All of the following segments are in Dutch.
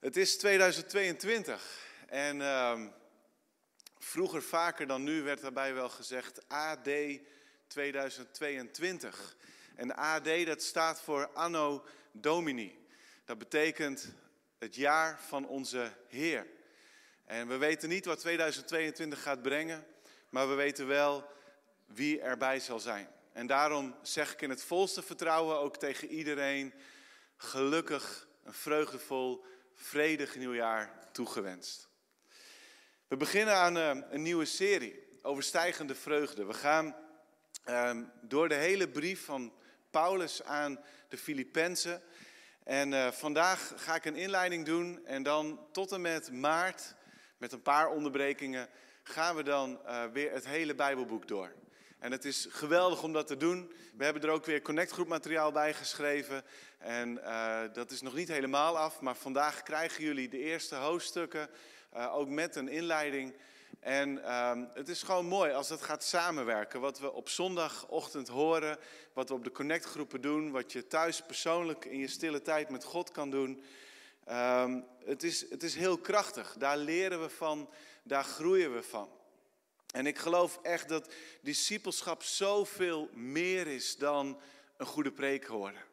Het is 2022 en ehm, vroeger vaker dan nu werd daarbij wel gezegd AD 2022. En AD dat staat voor Anno Domini. Dat betekent het jaar van onze Heer. En we weten niet wat 2022 gaat brengen, maar we weten wel wie erbij zal zijn. En daarom zeg ik in het volste vertrouwen ook tegen iedereen: gelukkig, een vreugdevol vredig nieuwjaar toegewenst. We beginnen aan eh, een nieuwe serie over stijgende vreugde. We gaan ehm, door de hele brief van Paulus aan de Filippenzen. En uh, vandaag ga ik een inleiding doen en dan tot en met maart, met een paar onderbrekingen, gaan we dan uh, weer het hele Bijbelboek door. En het is geweldig om dat te doen. We hebben er ook weer connectgroepmateriaal bij geschreven. En uh, dat is nog niet helemaal af, maar vandaag krijgen jullie de eerste hoofdstukken, uh, ook met een inleiding. En uh, het is gewoon mooi als het gaat samenwerken. Wat we op zondagochtend horen, wat we op de connectgroepen doen, wat je thuis persoonlijk in je stille tijd met God kan doen. Ehm, het, is, het is heel krachtig. Daar leren we van, daar groeien we van. En ik geloof echt dat discipelschap zoveel meer is dan een goede preek horen.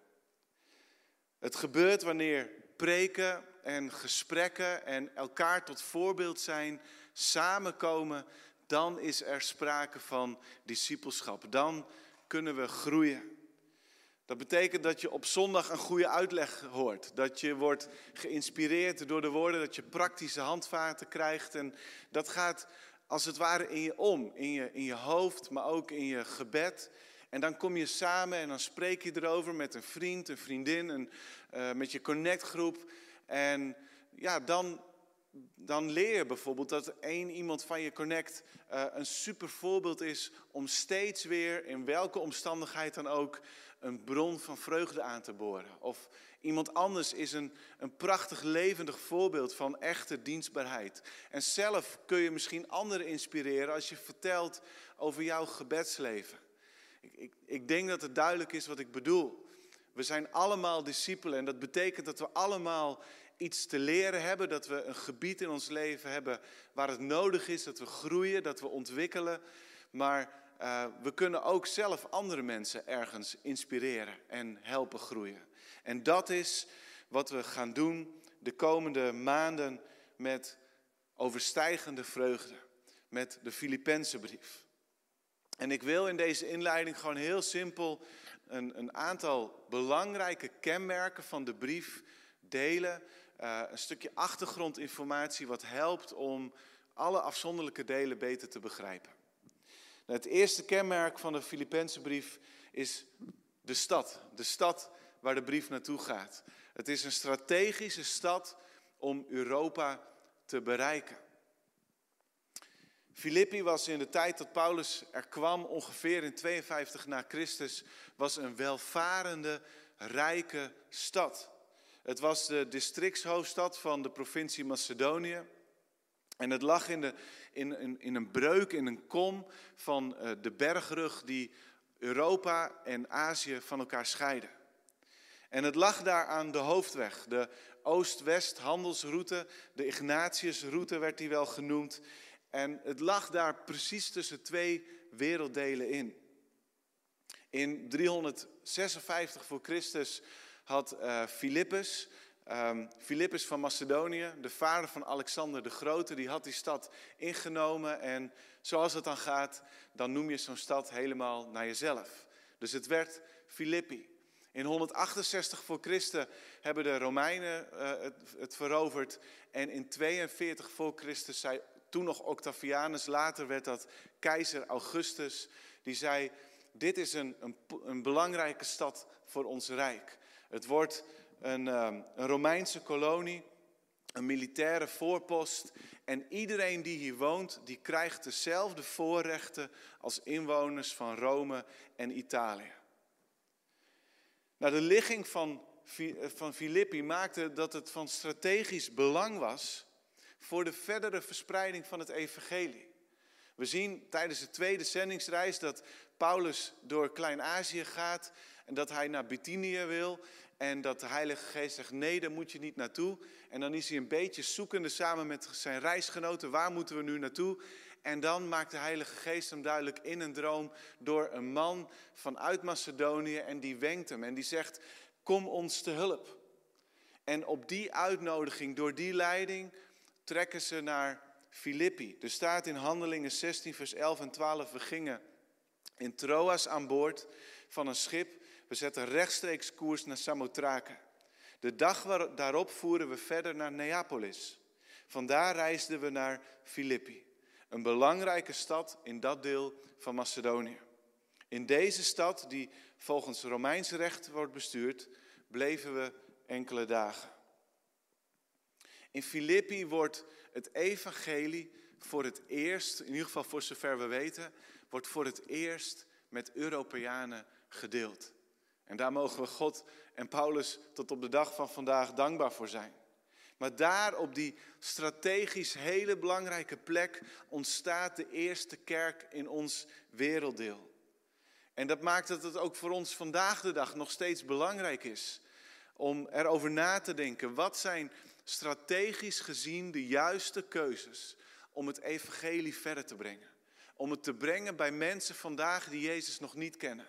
Het gebeurt wanneer preken en gesprekken en elkaar tot voorbeeld zijn samenkomen, dan is er sprake van discipelschap. Dan kunnen we groeien. Dat betekent dat je op zondag een goede uitleg hoort. Dat je wordt geïnspireerd door de woorden, dat je praktische handvaten krijgt. En dat gaat als het ware in je om, in je, in je hoofd, maar ook in je gebed. En dan kom je samen en dan spreek je erover met een vriend, een vriendin, een, uh, met je connectgroep. En ja, dan, dan leer je bijvoorbeeld dat één iemand van je connect uh, een super voorbeeld is om steeds weer, in welke omstandigheid dan ook, een bron van vreugde aan te boren. Of iemand anders is een, een prachtig levendig voorbeeld van echte dienstbaarheid. En zelf kun je misschien anderen inspireren als je vertelt over jouw gebedsleven. Ik, ik, ik denk dat het duidelijk is wat ik bedoel. We zijn allemaal discipelen en dat betekent dat we allemaal iets te leren hebben, dat we een gebied in ons leven hebben waar het nodig is dat we groeien, dat we ontwikkelen. Maar uh, we kunnen ook zelf andere mensen ergens inspireren en helpen groeien. En dat is wat we gaan doen de komende maanden met overstijgende vreugde, met de Filippense brief. En ik wil in deze inleiding gewoon heel simpel een, een aantal belangrijke kenmerken van de brief delen. Uh, een stukje achtergrondinformatie wat helpt om alle afzonderlijke delen beter te begrijpen. Het eerste kenmerk van de Filippense brief is de stad. De stad waar de brief naartoe gaat. Het is een strategische stad om Europa te bereiken. Filippi was in de tijd dat Paulus er kwam, ongeveer in 52 na Christus, was een welvarende, rijke stad. Het was de districtshoofdstad van de provincie Macedonië. En het lag in, de, in, in, in een breuk, in een kom van uh, de bergrug die Europa en Azië van elkaar scheiden. En het lag daar aan de hoofdweg, de Oost-West handelsroute, de Ignatiusroute werd die wel genoemd. En het lag daar precies tussen twee werelddelen in. In 356 voor Christus had uh, Philippus, um, Philippus van Macedonië, de vader van Alexander de Grote, die had die stad ingenomen. En zoals het dan gaat, dan noem je zo'n stad helemaal naar jezelf. Dus het werd Filippi. In 168 voor Christus hebben de Romeinen uh, het, het, veroverd. En in 42 voor Christus zei toen nog Octavianus, later werd dat keizer Augustus, die zei: Dit is een, een, een belangrijke stad voor ons rijk. Het wordt een, um, een Romeinse kolonie, een militaire voorpost. En iedereen die hier woont, die krijgt dezelfde voorrechten als inwoners van Rome en Italië. Nou, de ligging van, van Filippi maakte dat het van strategisch belang was voor de verdere verspreiding van het evangelie. We zien tijdens de tweede zendingsreis dat Paulus door Klein-Azië gaat en dat hij naar Bithynië wil. En dat de Heilige Geest zegt, nee, daar moet je niet naartoe. En dan is hij een beetje zoekende samen met zijn reisgenoten, waar moeten we nu naartoe? En dan maakt de Heilige Geest hem duidelijk in een droom door een man vanuit Macedonië. En die wenkt hem en die zegt, kom ons te hulp. En op die uitnodiging, door die leiding, trekken ze naar Filippi. Er staat in Handelingen 16, vers 11 en 12, we gingen in Troas aan boord van een schip. We zetten rechtstreeks koers naar Samothrake. De dag daarop voeren we verder naar Neapolis. Vandaar reisden we naar Filippi, een belangrijke stad in dat deel van Macedonië. In deze stad, die volgens Romeins recht wordt bestuurd, bleven we enkele dagen. In Filippi wordt het evangelie voor het eerst, in ieder geval voor zover we weten, wordt voor het eerst met Europeanen gedeeld. En daar mogen we God en Paulus tot op de dag van vandaag dankbaar voor zijn. Maar daar op die strategisch hele belangrijke plek ontstaat de eerste kerk in ons werelddeel. En dat maakt dat het ook voor ons vandaag de dag nog steeds belangrijk is om erover na te denken. Wat zijn strategisch gezien de juiste keuzes om het evangelie verder te brengen? Om het te brengen bij mensen vandaag die Jezus nog niet kennen.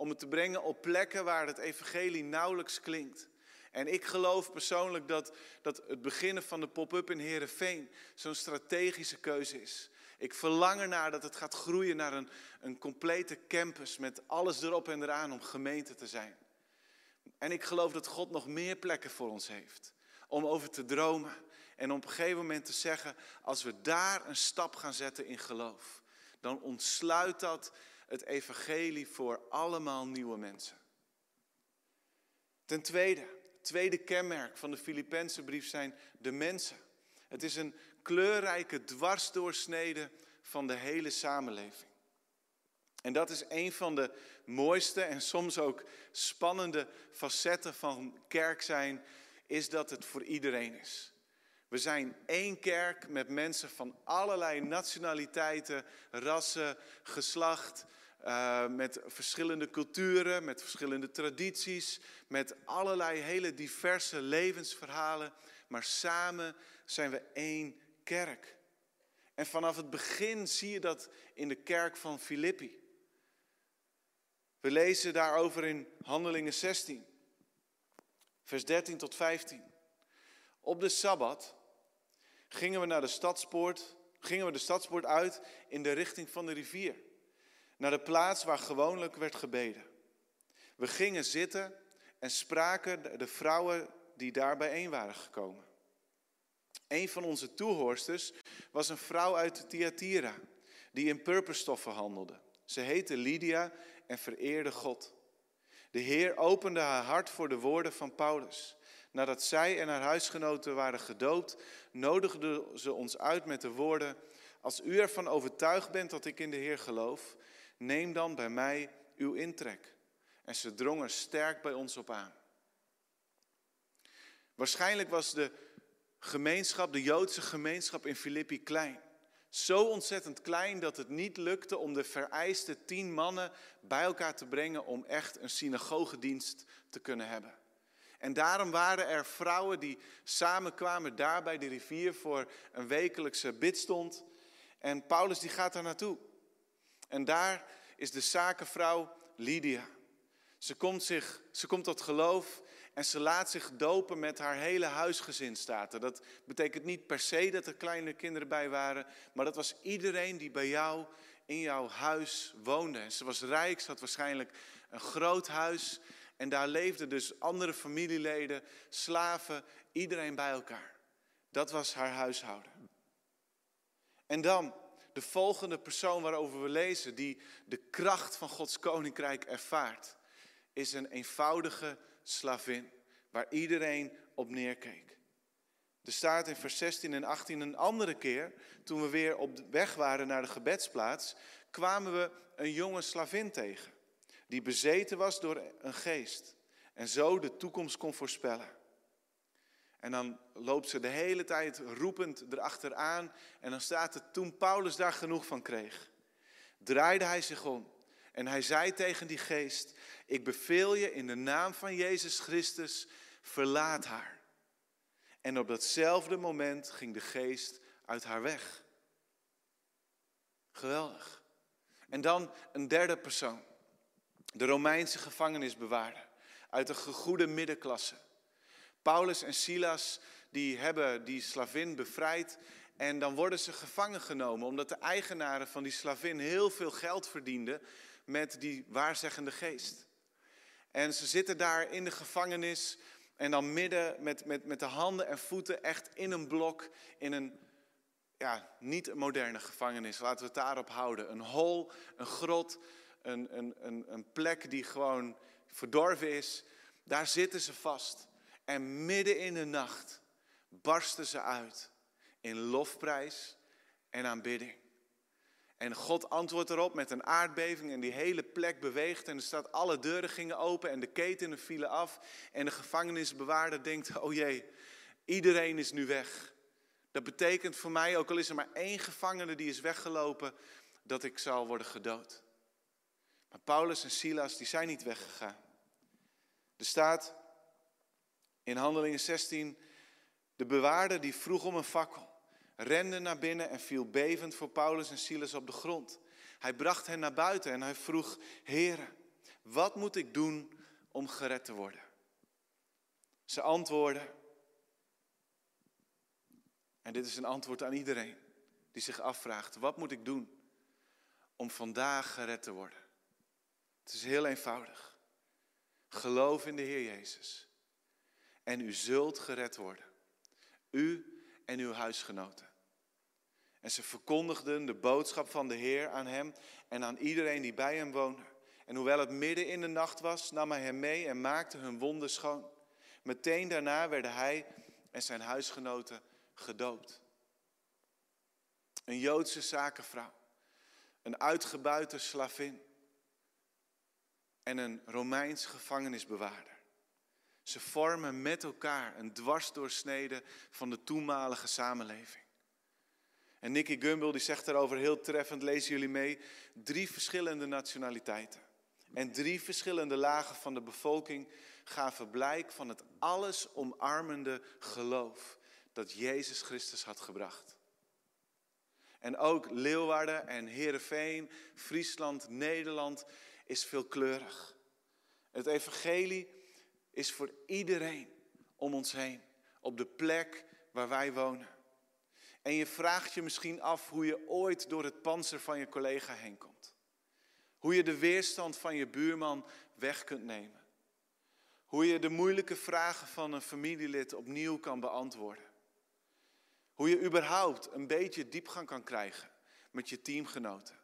Om het te brengen op plekken waar het evangelie nauwelijks klinkt. En ik geloof persoonlijk dat, dat het beginnen van de pop-up in Heerenveen zo'n strategische keuze is. Ik verlang ernaar dat het gaat groeien naar een, een complete campus met alles erop en eraan om gemeente te zijn. En ik geloof dat God nog meer plekken voor ons heeft om over te dromen. En op een gegeven moment te zeggen, als we daar een stap gaan zetten in geloof, dan ontsluit dat het evangelie voor allemaal nieuwe mensen. Ten tweede, tweede kenmerk van de Filipijnse brief zijn de mensen. Het is een kleurrijke dwarsdoorsnede van de hele samenleving. En dat is een van de mooiste en soms ook spannende facetten van kerk zijn, is dat het voor iedereen is. We zijn één kerk met mensen van allerlei nationaliteiten, rassen, geslacht, uh, met verschillende culturen, met verschillende tradities, met allerlei hele diverse levensverhalen. Maar samen zijn we één kerk. En vanaf het begin zie je dat in de kerk van Filippi. We lezen daarover in Handelingen 16, vers 13 tot 15. Op de Sabbat gingen we naar de stadspoort, gingen we de stadspoort uit in de richting van de rivier, naar de plaats waar gewoonlijk werd gebeden. We gingen zitten en spraken de vrouwen die daar bijeen waren gekomen. Een van onze toehoorsters was een vrouw uit Thyatira, die in purperstoffen handelde. Ze heette Lydia en vereerde God. De Heer opende haar hart voor de woorden van Paulus. Nadat zij en haar huisgenoten waren gedoopt, nodigde ze ons uit met de woorden: Als u ervan overtuigd bent dat ik in de Heer geloof, neem dan bij mij uw intrek. En ze drong er sterk bij ons op aan. Waarschijnlijk was de gemeenschap, de Joodse gemeenschap in Filippi klein. Zo ontzettend klein dat het niet lukte om de vereiste tien mannen bij elkaar te brengen om echt een synagogedienst te kunnen hebben. En daarom waren er vrouwen die samenkwamen daar bij de rivier voor een wekelijkse bidstond. En Paulus die gaat daar naartoe. En daar is de zakenvrouw Lydia. Ze komt, zich, ze komt tot geloof en ze laat zich dopen met haar hele huisgezin, staat. Dat betekent niet per se dat er kleine kinderen bij waren, maar dat was iedereen die bij jou in jouw huis woonde. En ze was rijk, ze had waarschijnlijk een groot huis. En daar leefden dus andere familieleden, slaven, iedereen bij elkaar. Dat was haar huishouden. En dan de volgende persoon waarover we lezen, die de kracht van Gods koninkrijk ervaart, is een eenvoudige slavin, waar iedereen op neerkeek. Er staat in vers 16 en 18 een andere keer, toen we weer op weg waren naar de gebedsplaats, kwamen we een jonge slavin tegen, die bezeten was door een geest en zo de toekomst kon voorspellen. En dan loopt ze de hele tijd roepend erachteraan en dan staat het, toen Paulus daar genoeg van kreeg, draaide hij zich om En hij zei tegen die geest, ik beveel je in de naam van Jezus Christus, verlaat haar. En op datzelfde moment ging de geest uit haar weg. Geweldig. En dan een derde persoon. De Romeinse gevangenisbewaarder uit de gegoede middenklasse. Paulus en Silas die hebben die slavin bevrijd en dan worden ze gevangen genomen omdat de eigenaren van die slavin heel veel geld verdienden met die waarzeggende geest. En ze zitten daar in de gevangenis en dan midden met, met, met de handen en voeten echt in een blok, in een ja, niet moderne gevangenis, laten we het daarop houden. Een hol, een grot, een, een, plek die gewoon verdorven is. Daar zitten ze vast. En midden in de nacht barsten ze uit in lofprijs en aanbidding. En God antwoordt erop met een aardbeving en die hele plek beweegt en er staat alle deuren gingen open en de ketenen vielen af en de gevangenisbewaarder denkt, oh jee, iedereen is nu weg. Dat betekent voor mij, ook al is er maar één gevangene die is weggelopen, dat ik zal worden gedood. Maar Paulus en Silas, die zijn niet weggegaan. Er staat in Handelingen 16, de bewaarder die vroeg om een fakkel, rende naar binnen en viel bevend voor Paulus en Silas op de grond. Hij bracht hen naar buiten en hij vroeg, heren, wat moet ik doen om gered te worden? Ze antwoordden, en dit is een antwoord aan iedereen die zich afvraagt, wat moet ik doen om vandaag gered te worden? Het is heel eenvoudig. Geloof in de Heer Jezus. En u zult gered worden. U en uw huisgenoten. En ze verkondigden de boodschap van de Heer aan hem en aan iedereen die bij hem woonde. En hoewel het midden in de nacht was, nam hij hem mee en maakte hun wonden schoon. Meteen daarna werden hij en zijn huisgenoten gedoopt. Een Joodse zakenvrouw, een uitgebuite slavin en een Romeins gevangenisbewaarder. Ze vormen met elkaar een dwarsdoorsnede van de toenmalige samenleving. En Nicky Gumbel die zegt daarover heel treffend, lezen jullie mee, drie verschillende nationaliteiten en drie verschillende lagen van de bevolking gaven blijk van het alles omarmende geloof dat Jezus Christus had gebracht. En ook Leeuwarden en Heerenveen, Friesland, Nederland is veelkleurig. Het evangelie is voor iedereen om ons heen, op de plek waar wij wonen. En je vraagt je misschien af hoe je ooit door het panzer van je collega heen komt. Hoe je de weerstand van je buurman weg kunt nemen. Hoe je de moeilijke vragen van een familielid opnieuw kan beantwoorden. Hoe je überhaupt een beetje diepgang kan krijgen met je teamgenoten.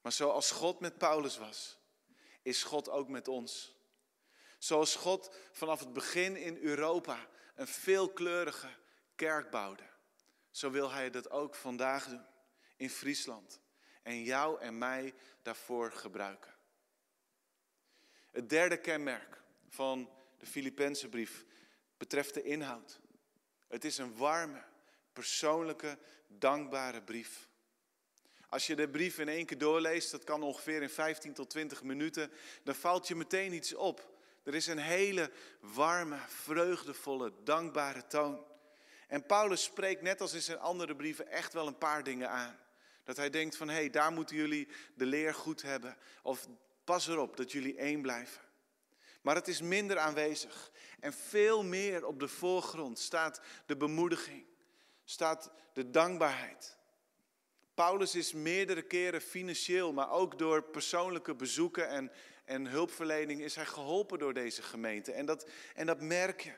Maar zoals God met Paulus was, is God ook met ons. Zoals God vanaf het begin in Europa een veelkleurige kerk bouwde, zo wil Hij dat ook vandaag doen in Friesland. En jou en mij daarvoor gebruiken. Het derde kenmerk van de Filipense brief betreft de inhoud. Het is een warme, persoonlijke, dankbare brief. Als je de brief in één keer doorleest, dat kan ongeveer in 15 tot 20 minuten, dan valt je meteen iets op. Er is een hele warme, vreugdevolle, dankbare toon. En Paulus spreekt net als in zijn andere brieven echt wel een paar dingen aan. Dat hij denkt van, hé, hey, daar moeten jullie de leer goed hebben. Of pas erop dat jullie één blijven. Maar het is minder aanwezig. En veel meer op de voorgrond staat de bemoediging, staat de dankbaarheid. Paulus is meerdere keren financieel, maar ook door persoonlijke bezoeken en, en hulpverlening is hij geholpen door deze gemeente. En dat, en dat merk je.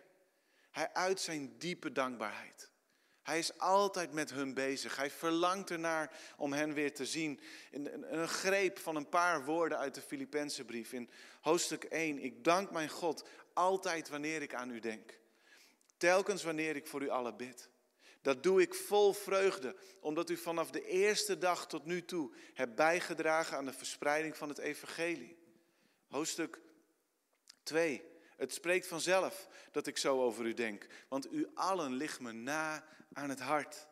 Hij uit zijn diepe dankbaarheid. Hij is altijd met hun bezig. Hij verlangt ernaar om hen weer te zien. Een, een greep van een paar woorden uit de Filipense brief. In hoofdstuk 1. Ik dank mijn God altijd wanneer ik aan u denk. Telkens wanneer ik voor u allen bid. Dat doe ik vol vreugde, omdat u vanaf de eerste dag tot nu toe hebt bijgedragen aan de verspreiding van het evangelie. Hoofdstuk 2. Het spreekt vanzelf dat ik zo over u denk, want u allen ligt me na aan het hart.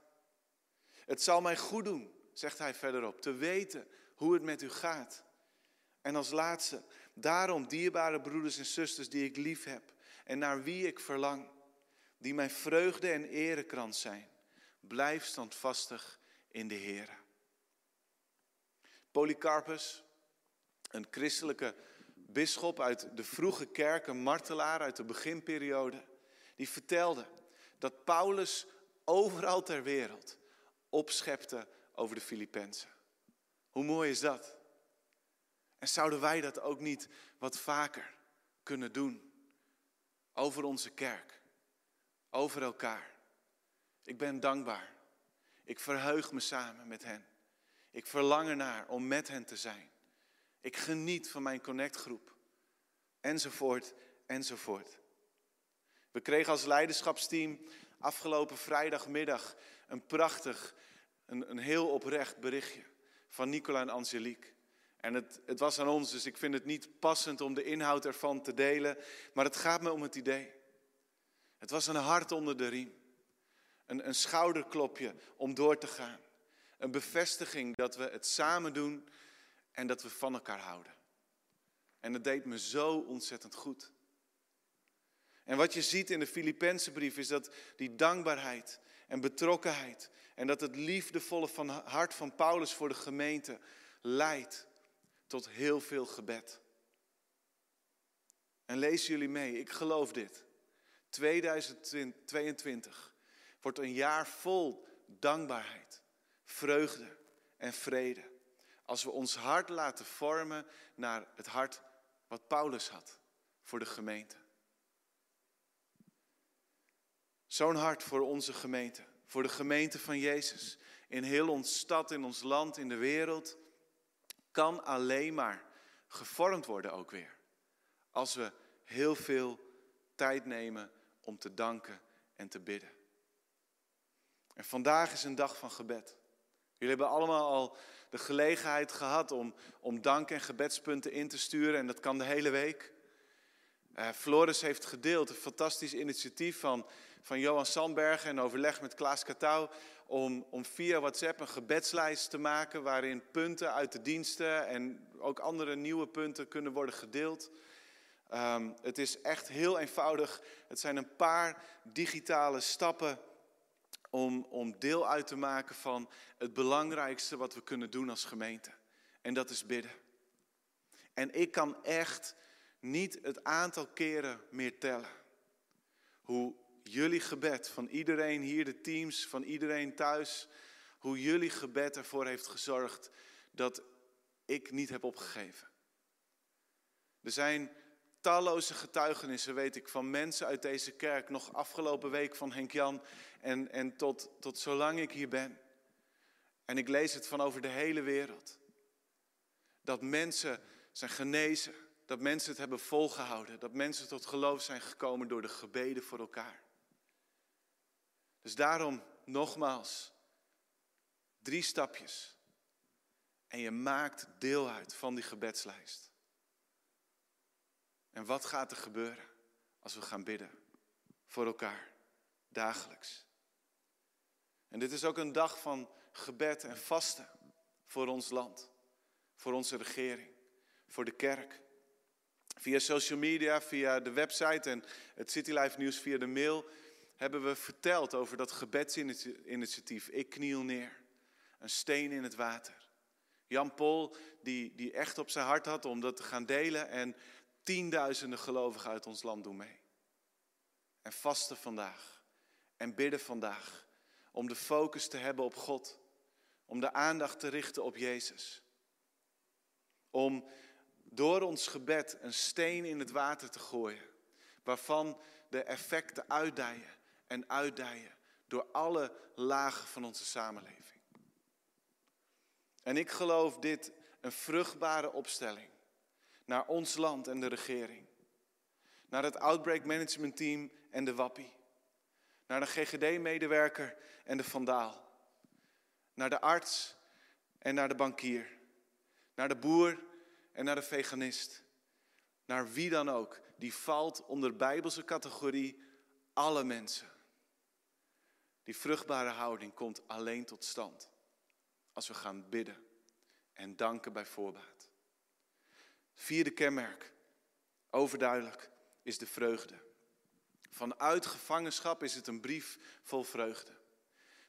Het zal mij goed doen, zegt hij verderop, te weten hoe het met u gaat. En als laatste, daarom dierbare broeders en zusters die ik lief heb en naar wie ik verlang, die mijn vreugde en erekrans zijn, blijf standvastig in de Heer. Polycarpus, een christelijke bisschop uit de vroege kerk, een martelaar uit de beginperiode, die vertelde dat Paulus overal ter wereld opschepte over de Filippenzen. Hoe mooi is dat? En zouden wij dat ook niet wat vaker kunnen doen? Over onze kerk, over elkaar. Ik ben dankbaar. Ik verheug me samen met hen. Ik verlang ernaar om met hen te zijn. Ik geniet van mijn connectgroep. Enzovoort, enzovoort. We kregen als leiderschapsteam afgelopen vrijdagmiddag een prachtig, een, een heel oprecht berichtje van Nicola en Angelique. En het, het was aan ons, dus ik vind het niet passend om de inhoud ervan te delen. Maar het gaat me om het idee. Het was een hart onder de riem. Een, een schouderklopje om door te gaan. Een bevestiging dat we het samen doen en dat we van elkaar houden. En het deed me zo ontzettend goed. En wat je ziet in de Filipense brief is dat die dankbaarheid en betrokkenheid en dat het liefdevolle van hart van Paulus voor de gemeente leidt tot heel veel gebed. En lezen jullie mee, ik geloof dit. 2022 wordt een jaar vol dankbaarheid, vreugde en vrede. Als we ons hart laten vormen naar het hart wat Paulus had voor de gemeente. Zo'n hart voor onze gemeente, voor de gemeente van Jezus. In heel ons stad, in ons land, in de wereld. Kan alleen maar gevormd worden ook weer. Als we heel veel tijd nemen om te danken en te bidden. En vandaag is een dag van gebed. Jullie hebben allemaal al de gelegenheid gehad om, om dank- en gebedspunten in te sturen. En dat kan de hele week. Uh, Floris heeft gedeeld een fantastisch initiatief van, van Johan Sandbergen en overleg met Klaas Katouw. Om, om via WhatsApp een gebedslijst te maken waarin punten uit de diensten en ook andere nieuwe punten kunnen worden gedeeld. Um, het is echt heel eenvoudig. Het zijn een paar digitale stappen om, om deel uit te maken van het belangrijkste wat we kunnen doen als gemeente. En dat is bidden. En ik kan echt niet het aantal keren meer tellen. Hoe jullie gebed van iedereen hier, de teams, van iedereen thuis, hoe jullie gebed ervoor heeft gezorgd dat ik niet heb opgegeven. Er zijn talloze getuigenissen, weet ik, van mensen uit deze kerk, nog afgelopen week van Henk Jan en, en tot, tot zolang ik hier ben. En ik lees het van over de hele wereld. Dat mensen zijn genezen, dat mensen het hebben volgehouden, dat mensen tot geloof zijn gekomen door de gebeden voor elkaar. Dus daarom nogmaals, drie stapjes. En je maakt deel uit van die gebedslijst. En wat gaat er gebeuren als we gaan bidden voor elkaar, dagelijks? En dit is ook een dag van gebed en vasten voor ons land, voor onze regering, voor de kerk. Via social media, via de website en het City Life nieuws via de mail hebben we verteld over dat gebedsinitiatief. Ik kniel neer. Een steen in het water. Jan Pol, die, die echt op zijn hart had om dat te gaan delen. En tienduizenden gelovigen uit ons land doen mee. En vasten vandaag. En bidden vandaag. Om de focus te hebben op God. Om de aandacht te richten op Jezus. Om door ons gebed een steen in het water te gooien. Waarvan de effecten uitdijen en uitdijen door alle lagen van onze samenleving. En ik geloof dit een vruchtbare opstelling naar ons land en de regering. Naar het Outbreak Management Team en de WAPPI. Naar de GGD-medewerker en de vandaal. Naar de arts en naar de bankier. Naar de boer en naar de veganist. Naar wie dan ook. Die valt onder de Bijbelse categorie alle mensen. Die vruchtbare houding komt alleen tot stand als we gaan bidden en danken bij voorbaat. Vierde kenmerk, overduidelijk, is de vreugde. Vanuit gevangenschap is het een brief vol vreugde.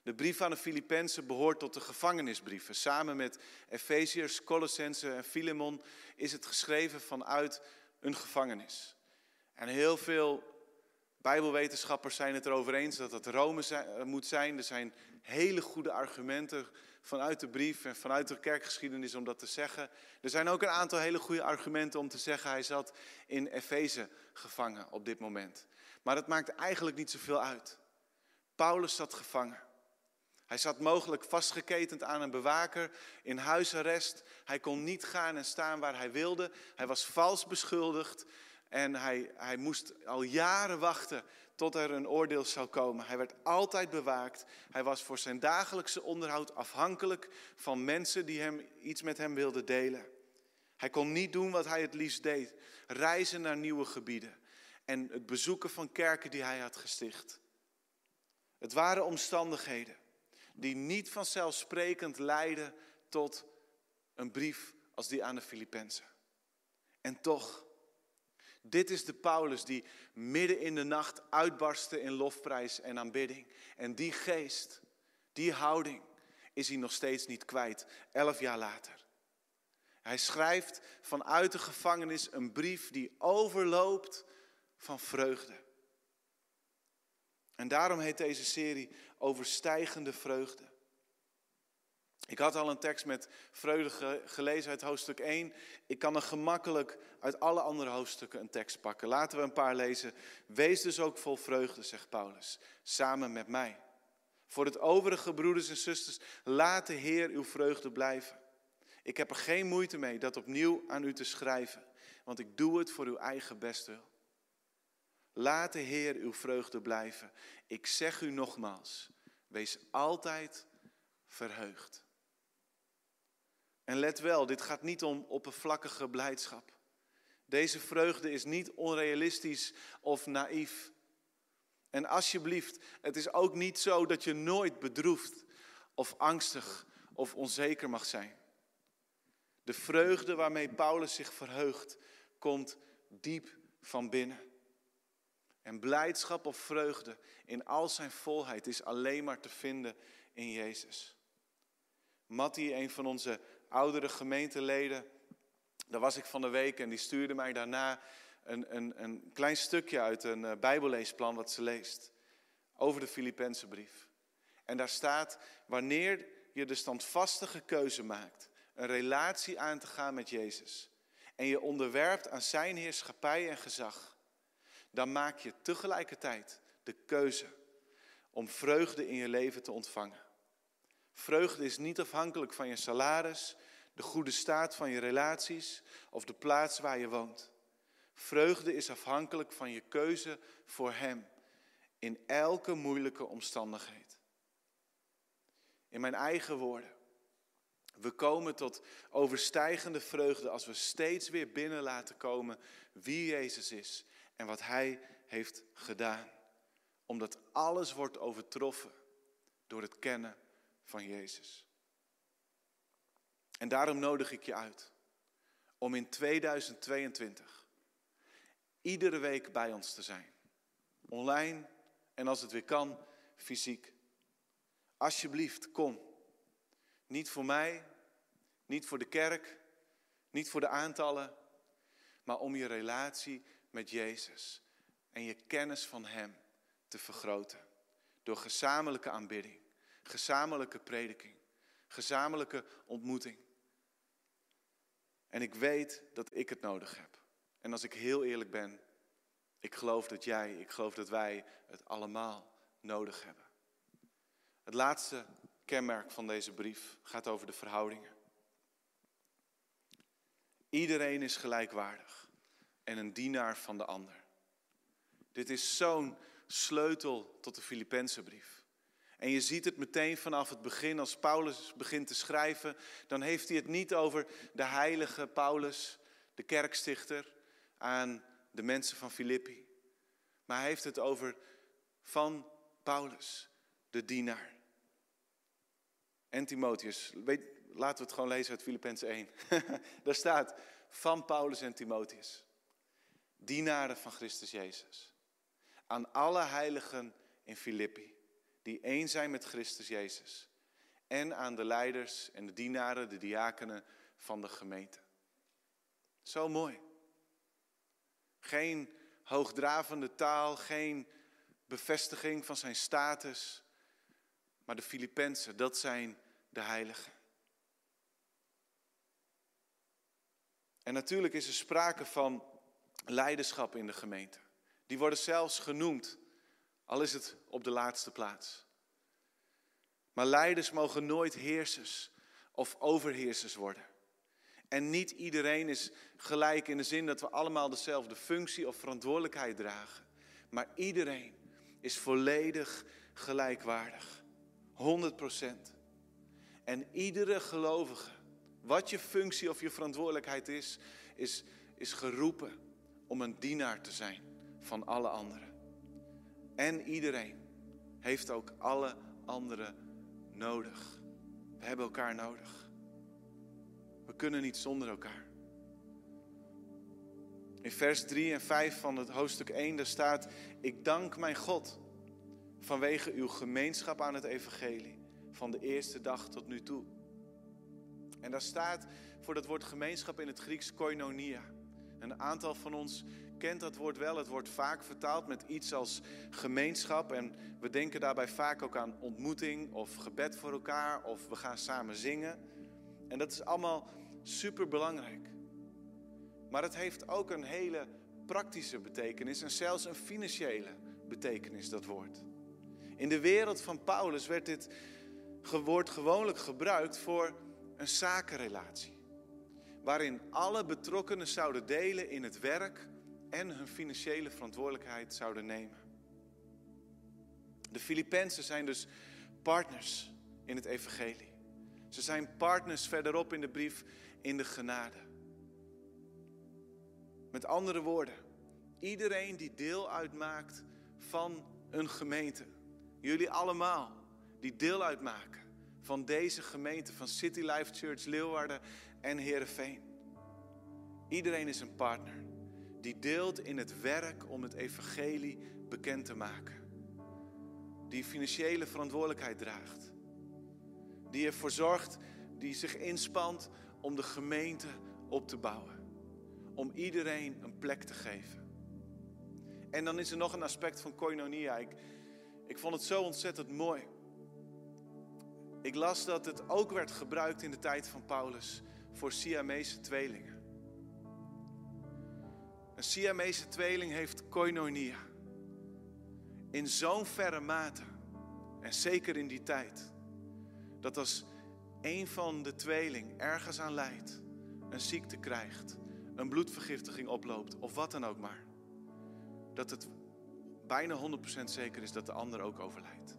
De brief aan de Filippenzen behoort tot de gevangenisbrieven. Samen met Efeziërs, Colossense en Filemon is het geschreven vanuit een gevangenis. En heel veel Bijbelwetenschappers zijn het erover eens dat het Rome moet zijn. Er zijn hele goede argumenten vanuit de brief en vanuit de kerkgeschiedenis om dat te zeggen. Er zijn ook een aantal hele goede argumenten om te zeggen hij zat in Efeze gevangen op dit moment. Maar dat maakt eigenlijk niet zoveel uit. Paulus zat gevangen. Hij zat mogelijk vastgeketend aan een bewaker in huisarrest. Hij kon niet gaan en staan waar hij wilde. Hij was vals beschuldigd en hij, hij moest al jaren wachten tot er een oordeel zou komen. Hij werd altijd bewaakt. Hij was voor zijn dagelijkse onderhoud afhankelijk van mensen die hem, iets met hem wilden delen. Hij kon niet doen wat hij het liefst deed: reizen naar nieuwe gebieden en het bezoeken van kerken die hij had gesticht. Het waren omstandigheden die niet vanzelfsprekend leidden tot een brief als die aan de Filippenzen. En toch, dit is de Paulus die midden in de nacht uitbarstte in lofprijs en aanbidding. En die geest, die houding, is hij nog steeds niet kwijt, elf jaar later. Hij schrijft vanuit de gevangenis een brief die overloopt van vreugde. En daarom heet deze serie Overstijgende Vreugde. Ik had al een tekst met vreugde gelezen uit hoofdstuk 1. Ik kan er gemakkelijk uit alle andere hoofdstukken een tekst pakken. Laten we een paar lezen. Wees dus ook vol vreugde, zegt Paulus, samen met mij. Voor het overige broeders en zusters, laat de Heer uw vreugde blijven. Ik heb er geen moeite mee dat opnieuw aan u te schrijven, want ik doe het voor uw eigen bestwil. Laat de Heer uw vreugde blijven. Ik zeg u nogmaals, wees altijd verheugd. En let wel, dit gaat niet om oppervlakkige blijdschap. Deze vreugde is niet onrealistisch of naïef. En alsjeblieft, het is ook niet zo dat je nooit bedroefd of angstig of onzeker mag zijn. De vreugde waarmee Paulus zich verheugt, komt diep van binnen. En blijdschap of vreugde in al zijn volheid is alleen maar te vinden in Jezus. Matti, een van onze oudere gemeenteleden, daar was ik van de week en die stuurde mij daarna een, een, een klein stukje uit een uh, bijbelleesplan wat ze leest. Over de Filipense brief. En daar staat, wanneer je de standvastige keuze maakt, een relatie aan te gaan met Jezus. En je onderwerpt aan zijn heerschappij en gezag. Dan maak je tegelijkertijd de keuze om vreugde in je leven te ontvangen. Vreugde is niet afhankelijk van je salaris, de goede staat van je relaties of de plaats waar je woont. Vreugde is afhankelijk van je keuze voor Hem in elke moeilijke omstandigheid. In mijn eigen woorden. We komen tot overstijgende vreugde als we steeds weer binnen laten komen wie Jezus is en wat Hij heeft gedaan. Omdat alles wordt overtroffen door het kennen van Jezus. En daarom nodig ik je uit om in 2022 iedere week bij ons te zijn. Online en als het weer kan, fysiek. Alsjeblieft, kom. Niet voor mij, niet voor de kerk, niet voor de aantallen, maar om je relatie met Jezus en je kennis van Hem te vergroten. Door gezamenlijke aanbidding, gezamenlijke prediking, gezamenlijke ontmoeting. En ik weet dat ik het nodig heb. En als ik heel eerlijk ben, ik geloof dat jij, ik geloof dat wij het allemaal nodig hebben. Het laatste kenmerk van deze brief gaat over de verhoudingen. Iedereen is gelijkwaardig en een dienaar van de ander. Dit is zo'n sleutel tot de Filipense brief. En je ziet het meteen vanaf het begin, als Paulus begint te schrijven, dan heeft hij het niet over de heilige Paulus, de kerkstichter, aan de mensen van Filippi. Maar hij heeft het over van Paulus, de dienaar. En Timotheus, laten we het gewoon lezen uit Filippenzen 1. Daar staat van Paulus en Timotheus, dienaren van Christus Jezus. Aan alle heiligen in Filippi, die één zijn met Christus Jezus. En aan de leiders en de dienaren, de diakenen van de gemeente. Zo mooi. Geen hoogdravende taal, geen bevestiging van zijn status. Maar de Filippenzen, dat zijn de heiligen. En natuurlijk is er sprake van leiderschap in de gemeente. Die worden zelfs genoemd, al is het op de laatste plaats. Maar leiders mogen nooit heersers of overheersers worden. En niet iedereen is gelijk in de zin dat we allemaal dezelfde functie of verantwoordelijkheid dragen. Maar iedereen is volledig gelijkwaardig. 100%. En iedere gelovige, wat je functie of je verantwoordelijkheid is, is, is geroepen om een dienaar te zijn van alle anderen. En iedereen heeft ook alle anderen nodig. We hebben elkaar nodig. We kunnen niet zonder elkaar. In vers 3 en 5 van het hoofdstuk 1 daar staat: Ik dank mijn God vanwege uw gemeenschap aan het evangelie van de eerste dag tot nu toe. En daar staat voor dat woord gemeenschap in het Grieks koinonia. Een aantal van ons kent dat woord wel. Het wordt vaak vertaald met iets als gemeenschap. En we denken daarbij vaak ook aan ontmoeting of gebed voor elkaar of we gaan samen zingen. En dat is allemaal super belangrijk. Maar het heeft ook een hele praktische betekenis en zelfs een financiële betekenis, dat woord. In de wereld van Paulus werd dit woord gewoonlijk gebruikt voor een zakenrelatie. Waarin alle betrokkenen zouden delen in het werk en hun financiële verantwoordelijkheid zouden nemen. De Filippenzen zijn dus partners in het evangelie. Ze zijn partners verderop in de brief in de genade. Met andere woorden, iedereen die deel uitmaakt van een gemeente, jullie allemaal die deel uitmaken van deze gemeente, van City Life Church Leeuwarden en Heerenveen. Iedereen is een partner die deelt in het werk om het evangelie bekend te maken. Die financiële verantwoordelijkheid draagt. Die ervoor zorgt, die zich inspant om de gemeente op te bouwen. Om iedereen een plek te geven. En dan is er nog een aspect van koinonia. Ik, ik vond het zo ontzettend mooi. Ik las dat het ook werd gebruikt in de tijd van Paulus voor Siamese tweelingen. Een Siamese tweeling heeft koinonia. In zo'n verre mate, en zeker in die tijd, dat als een van de tweeling ergens aan lijdt, een ziekte krijgt, een bloedvergiftiging oploopt of wat dan ook maar, dat het bijna 100% zeker is dat de ander ook overlijdt.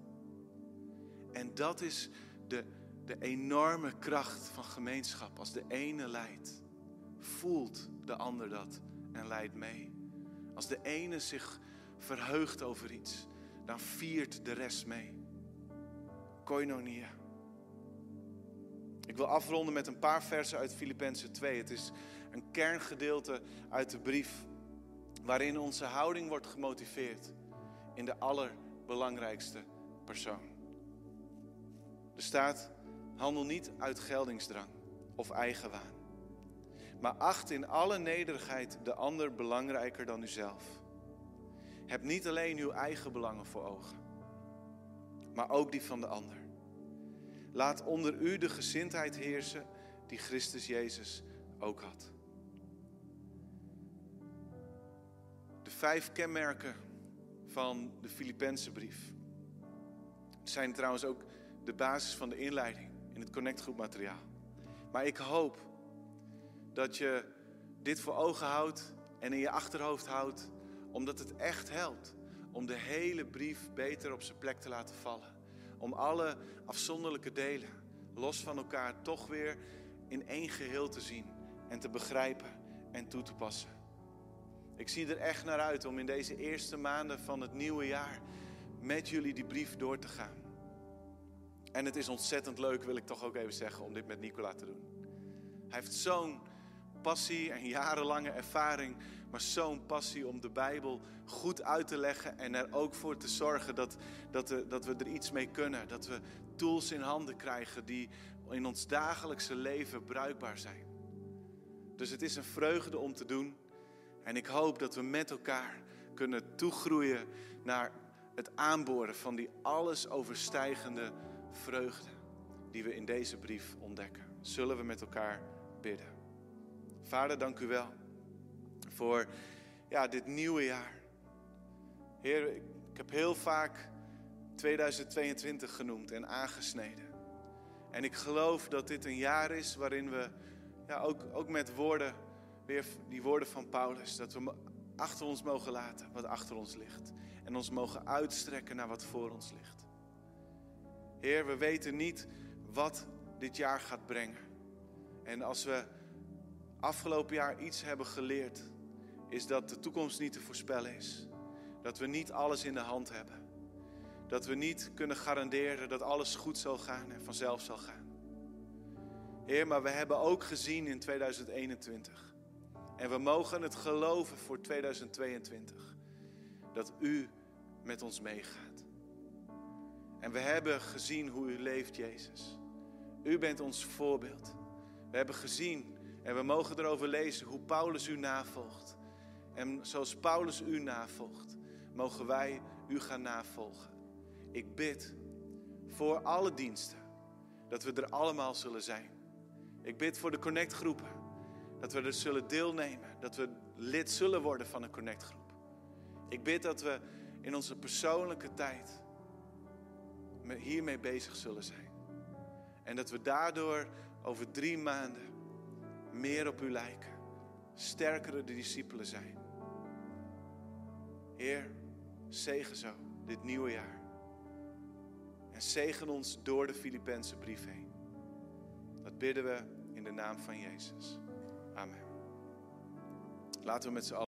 En dat is de, de enorme kracht van gemeenschap. Als de ene lijdt, voelt de ander dat en leidt mee. Als de ene zich verheugt over iets, dan viert de rest mee. Koinonia. Ik wil afronden met een paar versen uit Filippenzen 2. Het is een kerngedeelte uit de brief waarin onze houding wordt gemotiveerd in de allerbelangrijkste persoon. Er staat: handel niet uit geldingsdrang of eigenwaan, maar acht in alle nederigheid de ander belangrijker dan uzelf. Heb niet alleen uw eigen belangen voor ogen, maar ook die van de ander. Laat onder u de gezindheid heersen die Christus Jezus ook had. De vijf kenmerken van de Filipense brief zijn trouwens ook de basis van de inleiding in het Connect materiaal. Maar ik hoop dat je dit voor ogen houdt en in je achterhoofd houdt, omdat het echt helpt om de hele brief beter op zijn plek te laten vallen. Om alle afzonderlijke delen, los van elkaar, toch weer in één geheel te zien en te begrijpen en toe te passen. Ik zie er echt naar uit om in deze eerste maanden van het nieuwe jaar met jullie die brief door te gaan. En het is ontzettend leuk, wil ik toch ook even zeggen, om dit met Nicola te doen. Hij heeft zo'n passie en jarenlange ervaring, maar zo'n passie om de Bijbel goed uit te leggen en er ook voor te zorgen dat, dat, we, dat we er iets mee kunnen. Dat we tools in handen krijgen die in ons dagelijkse leven bruikbaar zijn. Dus het is een vreugde om te doen. En ik hoop dat we met elkaar kunnen toegroeien naar het aanboren van die alles overstijgende vreugde die we in deze brief ontdekken. Zullen we met elkaar bidden. Vader, dank u wel voor ja, dit nieuwe jaar. Heer, ik heb heel vaak 2022 genoemd en aangesneden. En ik geloof dat dit een jaar is waarin we ja, ook, ook met woorden, weer die woorden van Paulus, dat we achter ons mogen laten wat achter ons ligt. En ons mogen uitstrekken naar wat voor ons ligt. Heer, we weten niet wat dit jaar gaat brengen. En als we afgelopen jaar iets hebben geleerd, is dat de toekomst niet te voorspellen is. Dat we niet alles in de hand hebben. Dat we niet kunnen garanderen dat alles goed zal gaan en vanzelf zal gaan. Heer, maar we hebben ook gezien in 2021. En we mogen het geloven voor 2022. Dat u met ons meegaat. En we hebben gezien hoe u leeft, Jezus. U bent ons voorbeeld. We hebben gezien en we mogen erover lezen hoe Paulus u navolgt. En zoals Paulus u navolgt, mogen wij u gaan navolgen. Ik bid voor alle diensten dat we er allemaal zullen zijn. Ik bid voor de connectgroepen dat we er zullen deelnemen, dat we lid zullen worden van een connectgroep. Ik bid dat we in onze persoonlijke tijd hiermee bezig zullen zijn. En dat we daardoor over drie maanden meer op u lijken. Sterkere discipelen zijn. Heer, zegen zo dit nieuwe jaar. En zegen ons door de Filipijnse brief heen. Dat bidden we in de naam van Jezus. Amen. Laten we met z'n allen.